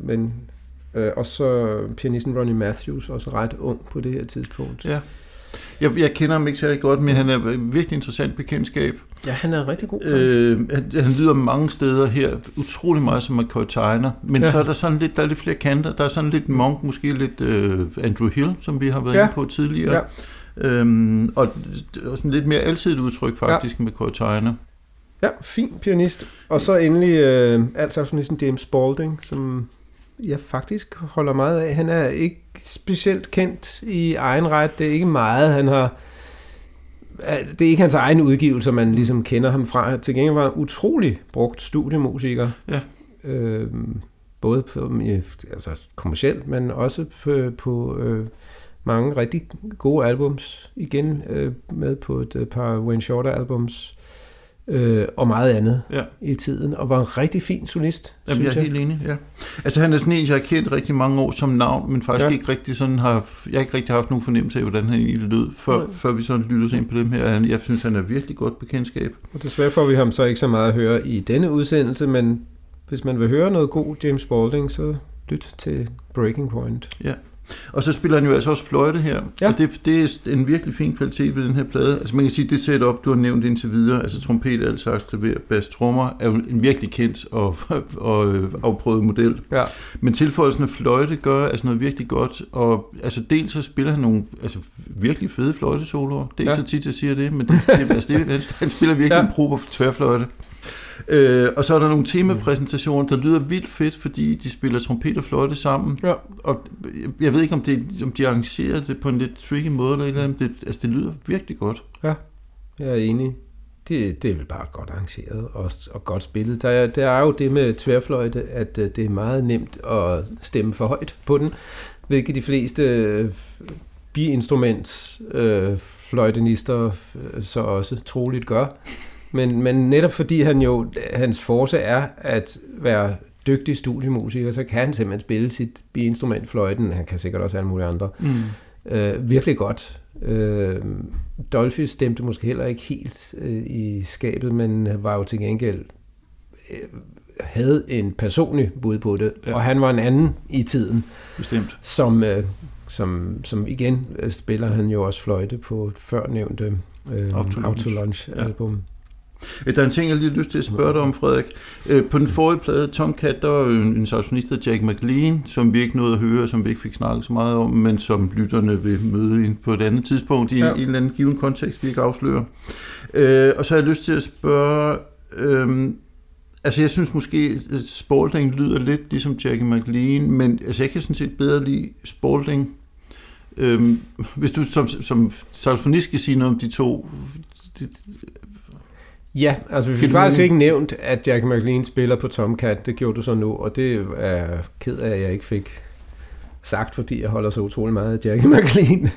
men øh, og så pianisten Ronnie Matthews, også ret ung på det her tidspunkt. Ja. Jeg, jeg kender ham ikke særlig godt, men han er et virkelig interessant bekendtskab. Ja, han er rigtig god. Øh, han, han lyder mange steder her utrolig meget som McCoy Tyner, men Ja. så er der sådan lidt, der er lidt flere kanter. Der er sådan lidt Monk, måske lidt øh, Andrew Hill, som vi har været ja. inde på tidligere. Ja. Øhm, og, og sådan lidt mere alsidigt udtryk faktisk ja. med Tyner. Ja, fin pianist. Og så endelig øh, altsaxonisten James Spalding, som jeg faktisk holder meget af. Han er ikke specielt kendt i egen ret. Det er ikke meget, han har... Det er ikke hans egen udgivelser, man ligesom kender ham fra. Til gengæld var han utrolig brugt studiemusiker. Ja. Øh, både på, altså kommercielt, men også på, på øh, mange rigtig gode albums. Igen øh, med på et øh, par Wayne Shorter albums. Øh, og meget andet Ja. i tiden, og var en rigtig fin solist, Jamen, jeg synes er jeg. helt enig, ja. Altså han er sådan en, jeg har kendt rigtig mange år som navn, men faktisk Ja. ja. ikke rigtig sådan har, jeg har ikke rigtig haft nogen fornemmelse af, hvordan han egentlig lød, før, Nej. før vi sådan lyttede ind på dem her. Han- Jeg synes, han er virkelig godt bekendtskab. Og desværre får vi ham så ikke så meget at høre i denne udsendelse, men hvis man vil høre noget god James Spalding, så lyt til Breaking Point. Og så spiller han jo altså også fløjte her, Ja. og det, det er en virkelig fin kvalitet ved den her plade. Altså man kan sige, det setup, du har nævnt indtil videre, altså trompet, alt sax, klaver, bass, trommer, er jo en virkelig kendt og, og øh, afprøvet model. Ja. Men tilføjelsen af fløjte gør altså noget virkelig godt, og altså dels så spiller han nogle altså, virkelig fede fløjtesoloer. Det er ikke Ja. så tit, jeg siger det, men det, det, altså, det, han, spiller virkelig Ja. en prober tværfløjte. Øh, og så er der nogle temapræsentationer, der lyder vildt fedt, fordi de spiller trompet og fløjte sammen. Ja. Og jeg ved ikke, om, det, om de arrangerer det på en lidt tricky måde, eller eller andet. Det, altså, det lyder virkelig godt. Jeg er enig. Det, det er vel bare godt arrangeret og, og godt spillet. Der, er- der er jo det med tværfløjte, at øh, det er meget nemt at stemme for højt på den, hvilket de fleste øh, biinstruments øh, fløjtenister øh, så også troligt gør. Men, men netop fordi han jo, hans force er at være dygtig studiemusiker, så kan han simpelthen spille sit biinstrument fløjten. Han kan sikkert også alle mulige andre Mm. øh, virkelig godt. Øh, Dolphy stemte måske heller ikke helt øh, i skabet, men var jo til gengæld øh, havde en personlig bud på det, ja. Ja. og han var en anden i tiden, Bestemt. som, øh, som, som igen øh, spiller han jo også fløjte på førnævnte øh, Autolunch. Autolunch album. Øh, Der er en ting, jeg lige har lyst til at spørge dig om, Frederik. Øh, På den forrige plade, Tomcat, der var jo en, saxofonist, der Jack McLean, som vi ikke nåede at høre, som vi ikke fik snakket så meget om, men som lytterne vil møde på et andet tidspunkt i en, Ja. en eller anden given kontekst, vi ikke afslører. Øh, og så har jeg lyst til at spørge, øh, altså jeg synes måske, at Spalding lyder lidt ligesom Jackie McLean, men altså jeg kan sådan set bedre lide Spalding. Øhm, hvis du som, som saxofonist skal sige noget om de to, det, Ja, altså vi fik faktisk ikke nævnt, at Jack McLean spiller på Tomcat. Det gjorde du så nu, og det er ked af, at jeg ikke fik sagt, fordi jeg holder så utrolig meget af Jack McLean.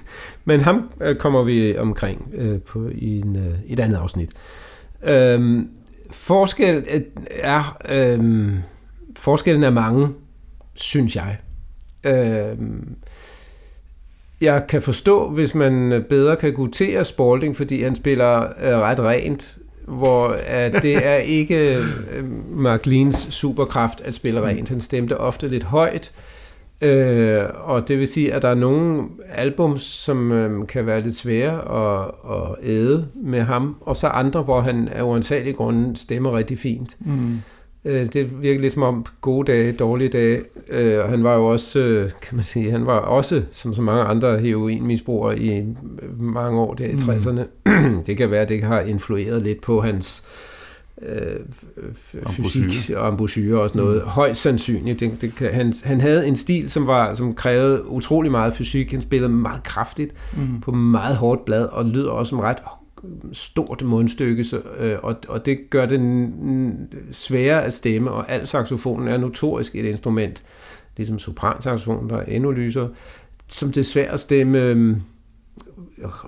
Men ham øh, kommer vi omkring øh, på, i, en, øh, et andet afsnit. Øhm, forskel øh, er, øhm, forskellen er mange, synes jeg. Øhm, jeg kan forstå, hvis man bedre kan gutere Spalding, fordi han spiller øh, ret rent, hvor at det er ikke øh, McLeans superkraft at spille rent. Han stemte ofte lidt højt, øh, og det vil sige, at der er nogle albums, som øh, kan være lidt svære at, at æde med ham, og så andre, hvor han af uansagelig grunde stemmer rigtig fint. mm, Øh, Det virker lidt som om gode dage, dårlige dage. Øh, og han var jo også, øh, kan man sige, han var også, som så mange andre heroinmisbrugere i mange år der i Mm. 60'erne. det kan være, at det har influeret lidt på hans øh, fysik og embouchure og sådan noget. Mm. Højst sandsynligt. Det, det kan, han, han havde en stil, som, var, som krævede utrolig meget fysik. Han spillede meget kraftigt mm. på meget hårdt blad, og lyder også som ret stort mundstykke, så, øh, og, og det gør det sværere at stemme, og al saxofonen er notorisk et instrument, ligesom sopransaxofonen, der er endnu lysere, som det er svært at stemme, øh,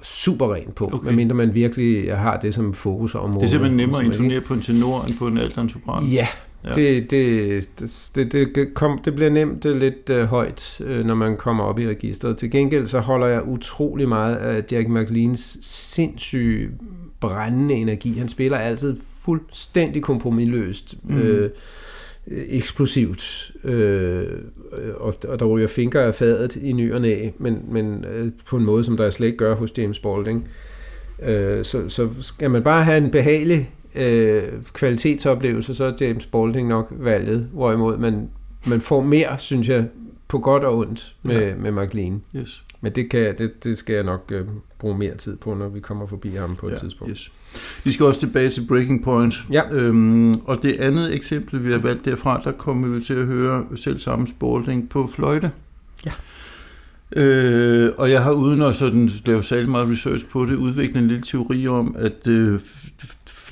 super rent på, Okay. medmindre man virkelig har det som fokusområde. Det er simpelthen nemmere at intonere på en tenor end på en altan sopran. Ja, Ja. Det, det, det, det, kom, det bliver nemt lidt øh, højt, øh, når man kommer op i registret. Til gengæld så holder jeg utrolig meget af Jack McLeans sindssyge brændende energi. Han spiller altid fuldstændig kompromilløst, Mm. øh, eksplosivt, øh, og, og der ryger fingre af fadet i ny og næ, men, men øh, på en måde, som der slet ikke gør hos James Balding. Øh, så, så skal man bare have en behagelig øh, kvalitetsoplevelse, så er James Balding nok valget, hvorimod man, man får mere, synes jeg, på godt og ondt med, Ja. ja. med McLean. Yes. Men det, kan, det, det skal jeg nok øh, bruge mere tid på, når vi kommer forbi ham på et tidspunkt. Yes. Vi skal også tilbage til Breaking Point. Ja. Øhm, og det andet eksempel, vi har valgt derfra, der kommer vi til at høre selv samme Spalding på fløjte. Ja. Øh, og jeg har uden at sådan lave særlig meget research på det, udviklet en lille teori om, at øh,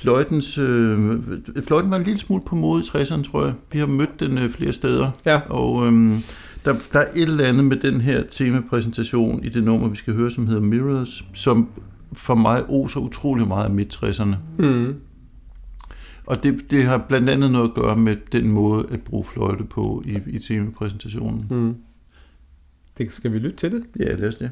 fløjtens, øh, fløjten var en lille smule på mode i 60'erne, tror jeg. Vi har mødt den øh, flere steder. Ja. Og øhm, der, der er et eller andet med den her temapræsentation i det nummer, vi skal høre, som hedder Mirrors, som for mig oser utrolig meget af midt-60'erne. Mm. Og det, det har blandt andet noget at gøre med den måde at bruge fløjte på i, i temapræsentationen. Mm. Det, skal vi lytte til det? Ja, lad os det.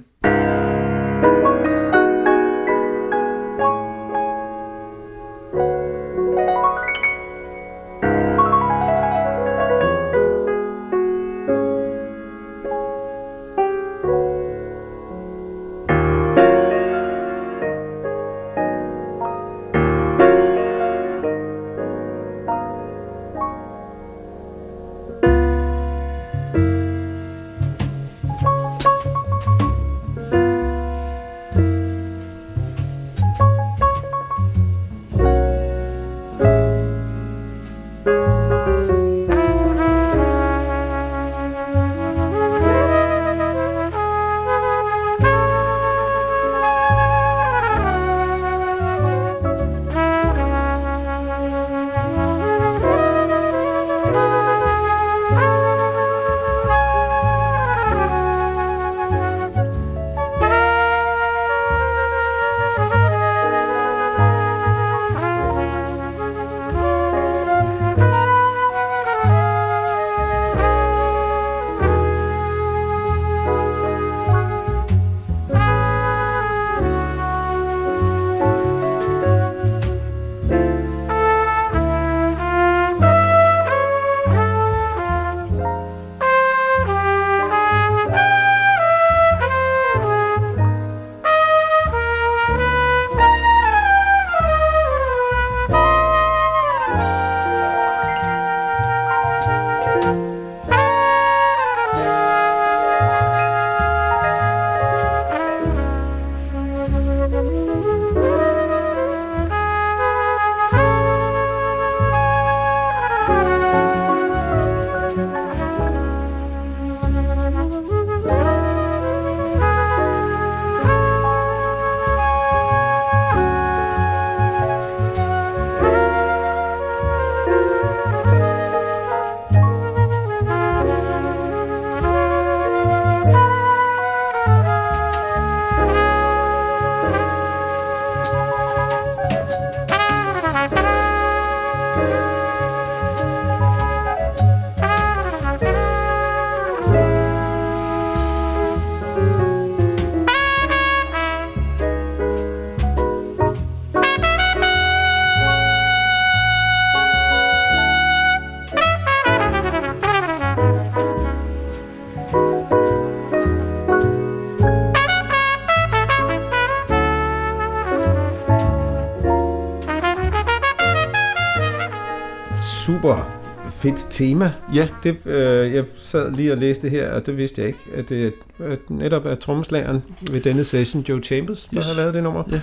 Super fedt tema. Ja, Det, øh, jeg sad lige og læste her, og det vidste jeg ikke, at det at netop er trommeslageren ved denne session, Joe Chambers, der Yes. har lavet det nummer. Ja.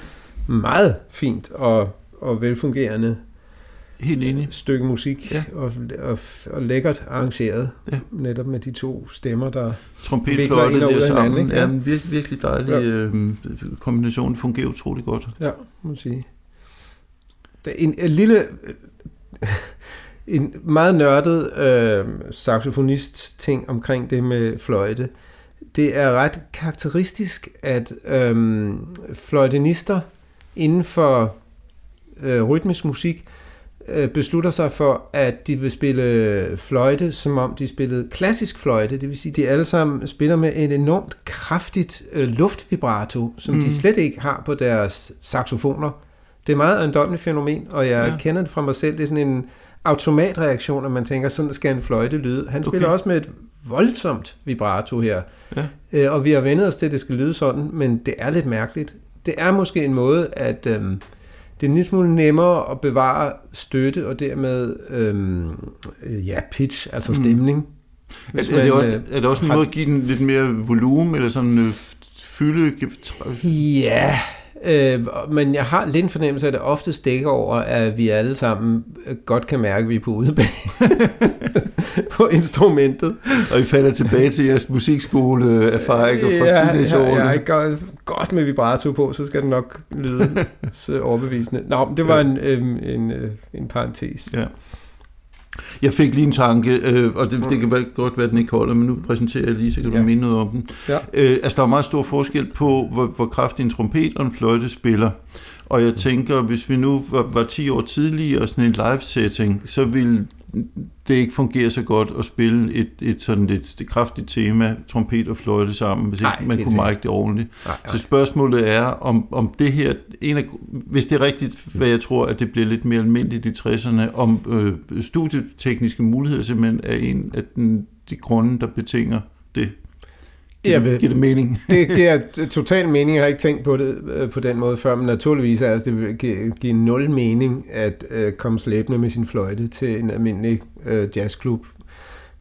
Meget fint og, og velfungerende helt enig. stykke musik, Ja. og, og, og lækkert arrangeret, Ja. netop med de to stemmer, der... Vikler ind og ud der af hinanden, sammen. ikke? Ja, en virkelig, dejlig Ja. øh, kombination. fungerer utrolig godt. Ja, må sige. Der er en, en lille... En meget nørdet øh, saxofonist-ting omkring det med fløjte. det er ret karakteristisk, at øhm, fløjtenister inden for øh, rytmisk musik øh, beslutter sig for, at de vil spille fløjte, som om de spillede klassisk fløjte. Det vil sige, at de alle sammen spiller med et enormt kraftigt øh, luftvibrato, som mm. de slet ikke har på deres saxofoner. Det er meget ejendommeligt fænomen, og jeg ja. kender det fra mig selv. Det er sådan en automatreaktion, at man tænker, sådan skal en fløjte lyde. Han spiller okay. også med et voldsomt vibrato her. Ja. Øh, og vi har vendet os til, at det skal lyde sådan, men det er lidt mærkeligt. Det er måske en måde, at øhm, det er en lille smule nemmere at bevare støtte, og dermed øhm, ja, pitch, altså mm. stemning. Mm. Er, er, det også, øh, er det også en har... måde at give den lidt mere volumen, eller sådan øh, fylde? Ja, Øh, men jeg har lidt en fornemmelse af, at det ofte stikker over, at vi alle sammen øh, godt kan mærke, at vi er på udebane på instrumentet. Og I falder tilbage til jeres musikskoleerfaringer fra ja, teenageårene. Ja, jeg gør godt med vibrato på, så skal det nok lyde så overbevisende. Nå, det var ja. en, en, en, øh, en parentes. Ja. Jeg fik lige en tanke, øh, og det, det kan godt være, at den ikke holder, men nu præsenterer jeg lige, så kan du ja. minde noget om den. Ja. Øh, altså, der er meget stor forskel på, hvor, hvor kraftig en trompet og en fløjte spiller. Og jeg tænker, hvis vi nu var, var 10 år tidligere sådan en live-setting, så ville det ikke fungerer så godt at spille et, et sådan lidt et kraftigt tema, trompet og fløjte sammen, hvis ikke man kunne mærke det ordentligt. Nej, nej. Så spørgsmålet er, om, om det her, en af, hvis det er rigtigt, hvad jeg tror, at det bliver lidt mere almindeligt i 60'erne, om øh, studietekniske muligheder simpelthen er en af den, de grunde, der betinger det. Giver, vil, giver det mening? det, det er total mening. Jeg har ikke tænkt på det øh, på den måde før, men naturligvis er det, det give, give nul mening at øh, komme slæbende med sin fløjte til en almindelig øh, jazzklub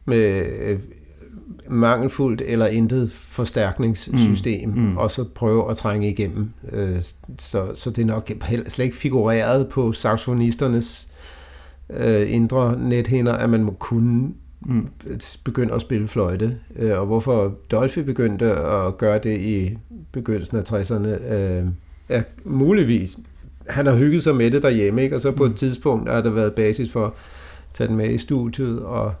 med øh, mangelfuldt eller intet forstærkningssystem, mm, mm. og så prøve at trænge igennem. Øh, så, så det er nok slet ikke figureret på saxofonisternes øh, indre nethinder, at man må kunne. Begyndte at spille fløjte. Øh, og hvorfor Dolphy begyndte at gøre det i begyndelsen af 60'erne, øh, er muligvis. Han har hygget sig med det derhjemme, ikke? og så på et mm. tidspunkt har der været basis for at tage den med i studiet. Og,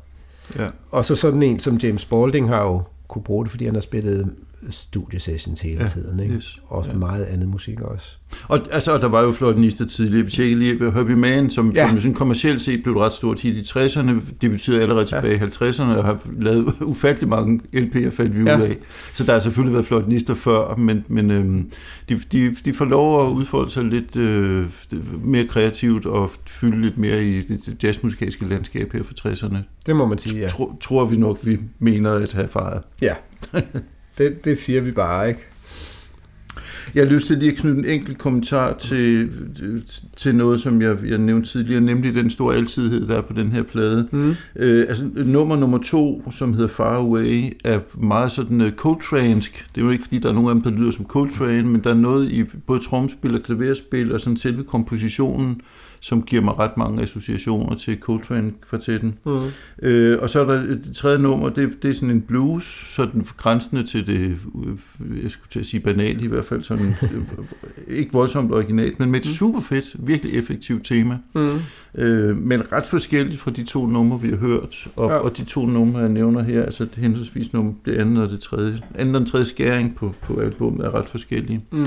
ja. og så sådan en som James Spalding har jo kunne bruge det, fordi han har spillet studiesessions hele ja, tiden, ikke? Yes, og ja. meget andet musik også. Og altså, der var jo fløjtenister tidligere. Vi tjekkede lige Herbie Mann, som, ja. som sådan kommercielt set blev et ret stort hit i 60'erne, debuterede allerede tilbage ja. i 50'erne, og har lavet ufattelig mange LP'er, faldt vi ja. ud af. Så der har selvfølgelig været fløjtenister før, men, men øhm, de, de, de får lov at udfolde sig lidt øh, mere kreativt og fylde lidt mere i det jazzmusikalske landskab her for 60'erne. Det må man sige, ja. Tro, tror vi nok, vi mener at have fejret. Ja. Det, det siger vi bare, ikke? Jeg har lyst til lige at knytte en enkelt kommentar til, til noget, som jeg, jeg nævnte tidligere, nemlig den store alsidighed, der er på den her plade. Mm. Øh, altså, nummer nummer to, som hedder Far Away, er meget sådan uh, Coltrane'sk. Det er jo ikke, fordi der er nogen af dem, der lyder som Coltrane, men der er noget i både tromspil og klaverspil og sådan selve kompositionen, som giver mig ret mange associationer til Coltrane-kvartetten. Mm. Øh, og så er der det tredje nummer, det, det er sådan en blues, sådan grænsende til det, jeg skulle til at sige banalt i hvert fald, sådan, øh, ikke voldsomt originalt, men med et mm. super fedt, virkelig effektivt tema. Mm. Øh, men ret forskelligt fra de to numre, vi har hørt, og, ja. og de to numre, jeg nævner her, altså det henholdsvis nummer, det andet og det tredje, anden og den tredje skæring på, på albumet er ret forskellige. Mm.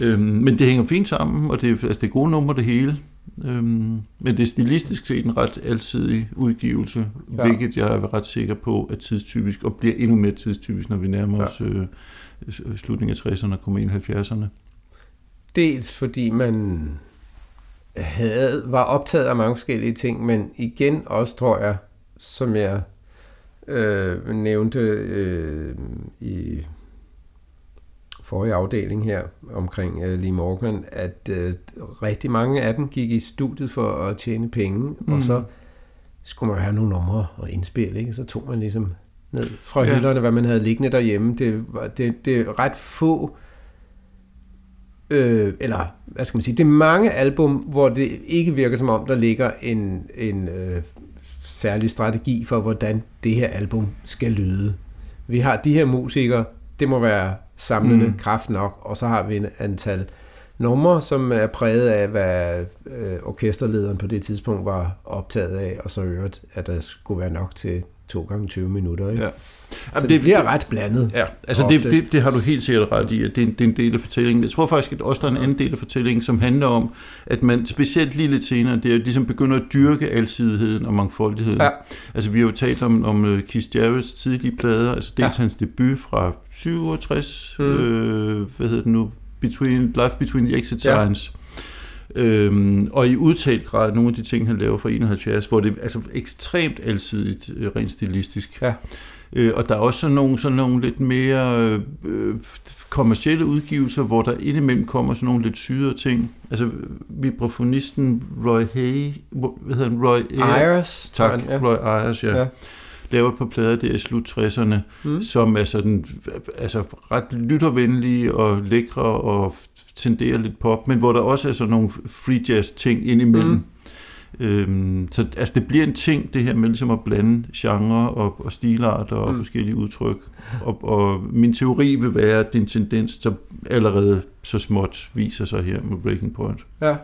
Øhm, men det hænger fint sammen, og det, altså det er gode numre det hele. Øhm, men det er stilistisk set en ret alsidig udgivelse, ja. hvilket jeg er ret sikker på er tidstypisk, og bliver endnu mere tidstypisk, når vi nærmer os øh, slutningen af 60'erne og kommer ind i 70'erne. Dels fordi man havde, var optaget af mange forskellige ting, men igen også, tror jeg, som jeg øh, nævnte øh, i forrige afdeling her omkring uh, Lee Morgan, at uh, rigtig mange af dem gik i studiet for at tjene penge, mm. og så skulle man have nogle numre og indspille, ikke? så tog man ligesom ned fra ja. hylderne, hvad man havde liggende derhjemme. Det, det, det er ret få, øh, eller hvad skal man sige, det er mange album, hvor det ikke virker som om, der ligger en, en øh, særlig strategi for, hvordan det her album skal lyde. Vi har de her musikere, det må være samlende mm. kraft nok, og så har vi en antal numre, som er præget af, hvad øh, orkesterlederen på det tidspunkt var optaget af, og så øvrigt, at der skulle være nok til to gange 20 minutter. Ikke? Ja. Jamen, det bliver ret blandet. Ja, altså det, det, det har du helt sikkert ret i, at det er, en, det er en del af fortællingen. Jeg tror faktisk at også, der er en anden del af fortællingen, som handler om, at man specielt lige lidt senere, det er ligesom begynder at dyrke alsidigheden og mangfoldigheden. Ja. Altså vi har jo talt om, om uh, Keith Jarrett's tidlige plader, altså dels ja. hans debut fra 67, mm. øh, hvad hedder det nu, Between, Life Between the Exit Ja. Signs. Øhm, og i udtalt grad nogle af de ting, han laver fra 71, hvor det er altså ekstremt alsidigt, øh, rent stilistisk. Ja. Øh, og der er også sådan nogle, sådan nogle lidt mere øh, kommercielle udgivelser, hvor der indimellem kommer sådan nogle lidt syrede ting. Altså vibrafonisten Roy Hay, hvad hedder han, Roy Ayers. Tak. Roy Ayers, ja. Ja. Laver et par plader der i slut 60'erne, Mm. som er sådan, altså ret lyttervenlige og lækre og tenderer lidt pop, men hvor der også er sådan nogle free jazz ting indimellem. Mm. Øhm, så altså, det bliver en ting, det her med ligesom at blande genre og, og stilarter og mm. forskellige udtryk. Og, og min teori vil være, at det er en tendens, der allerede så småt viser sig her med Breaking Point. Ja,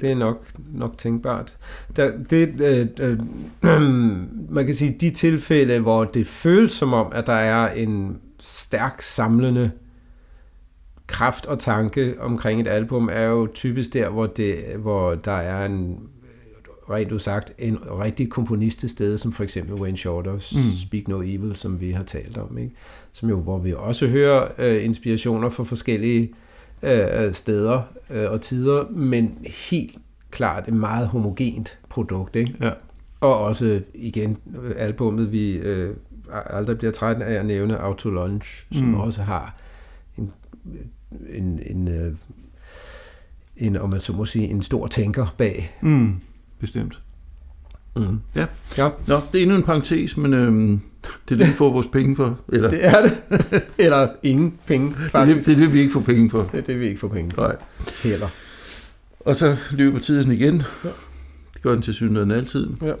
det er nok, nok tænkbart. Der, det, øh, øh, man kan sige, de tilfælde, hvor det føles som om, at der er en stærk samlende kraft og tanke omkring et album, er jo typisk der, hvor, det, hvor der er en rent udsagt, en rigtig komponist til stede, som for eksempel Wayne Shorters mm. Mm. Speak No Evil, som vi har talt om, ikke? Som jo, hvor vi også hører øh, inspirationer fra forskellige øh, steder øh, og tider, men helt klart et meget homogent produkt, ikke? Ja. Og også igen albummet, vi øh, aldrig bliver træt af at nævne, Auto Lunch, som. Mm. også har en, en, en, øh, en, om man så må sige, en stor tænker bag. Mm. Bestemt. Mm. Ja. ja. Nå, det er endnu en parentes, men øhm, det er det, vi får vores penge for. Eller, det, Det er det. Eller ingen penge, er det, faktisk. det er det, vi ikke får penge for. Det er det, vi ikke får penge for. Nej. Heller. Og så løber tiden igen. Ja. Det gør den til synligheden altid. Ja.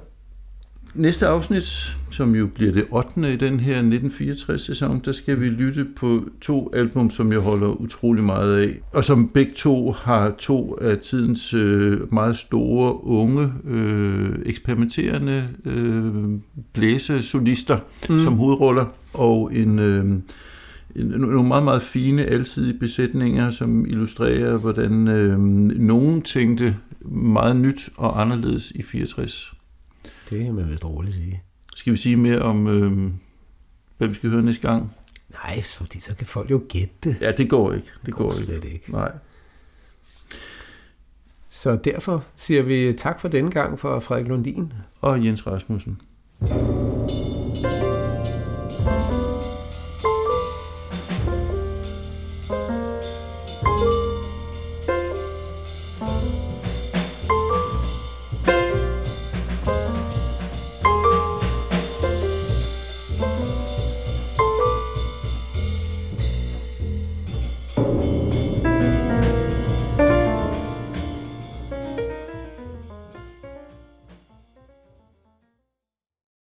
Næste afsnit, som jo bliver det 8. i den her 1964-sæson, der skal vi lytte på to album, som jeg holder utrolig meget af, og som begge to har to af tidens øh, meget store, unge, øh, eksperimenterende øh, blæsesolister mm. som hovedroller, og en... Øh, en- nogle meget, meget fine, alsidige besætninger, som illustrerer, hvordan øh, nogen tænkte meget nyt og anderledes i 64. Det kan man vist roligt sige. Skal vi sige mere om, øh, hvad vi skal høre næste gang? Nej, fordi så kan folk jo gætte det. Ja, det går ikke. Det, Det går, går ikke. slet ikke. Nej. Så derfor siger vi tak for denne gang fra Frederik Lundin. Og Jens Rasmussen.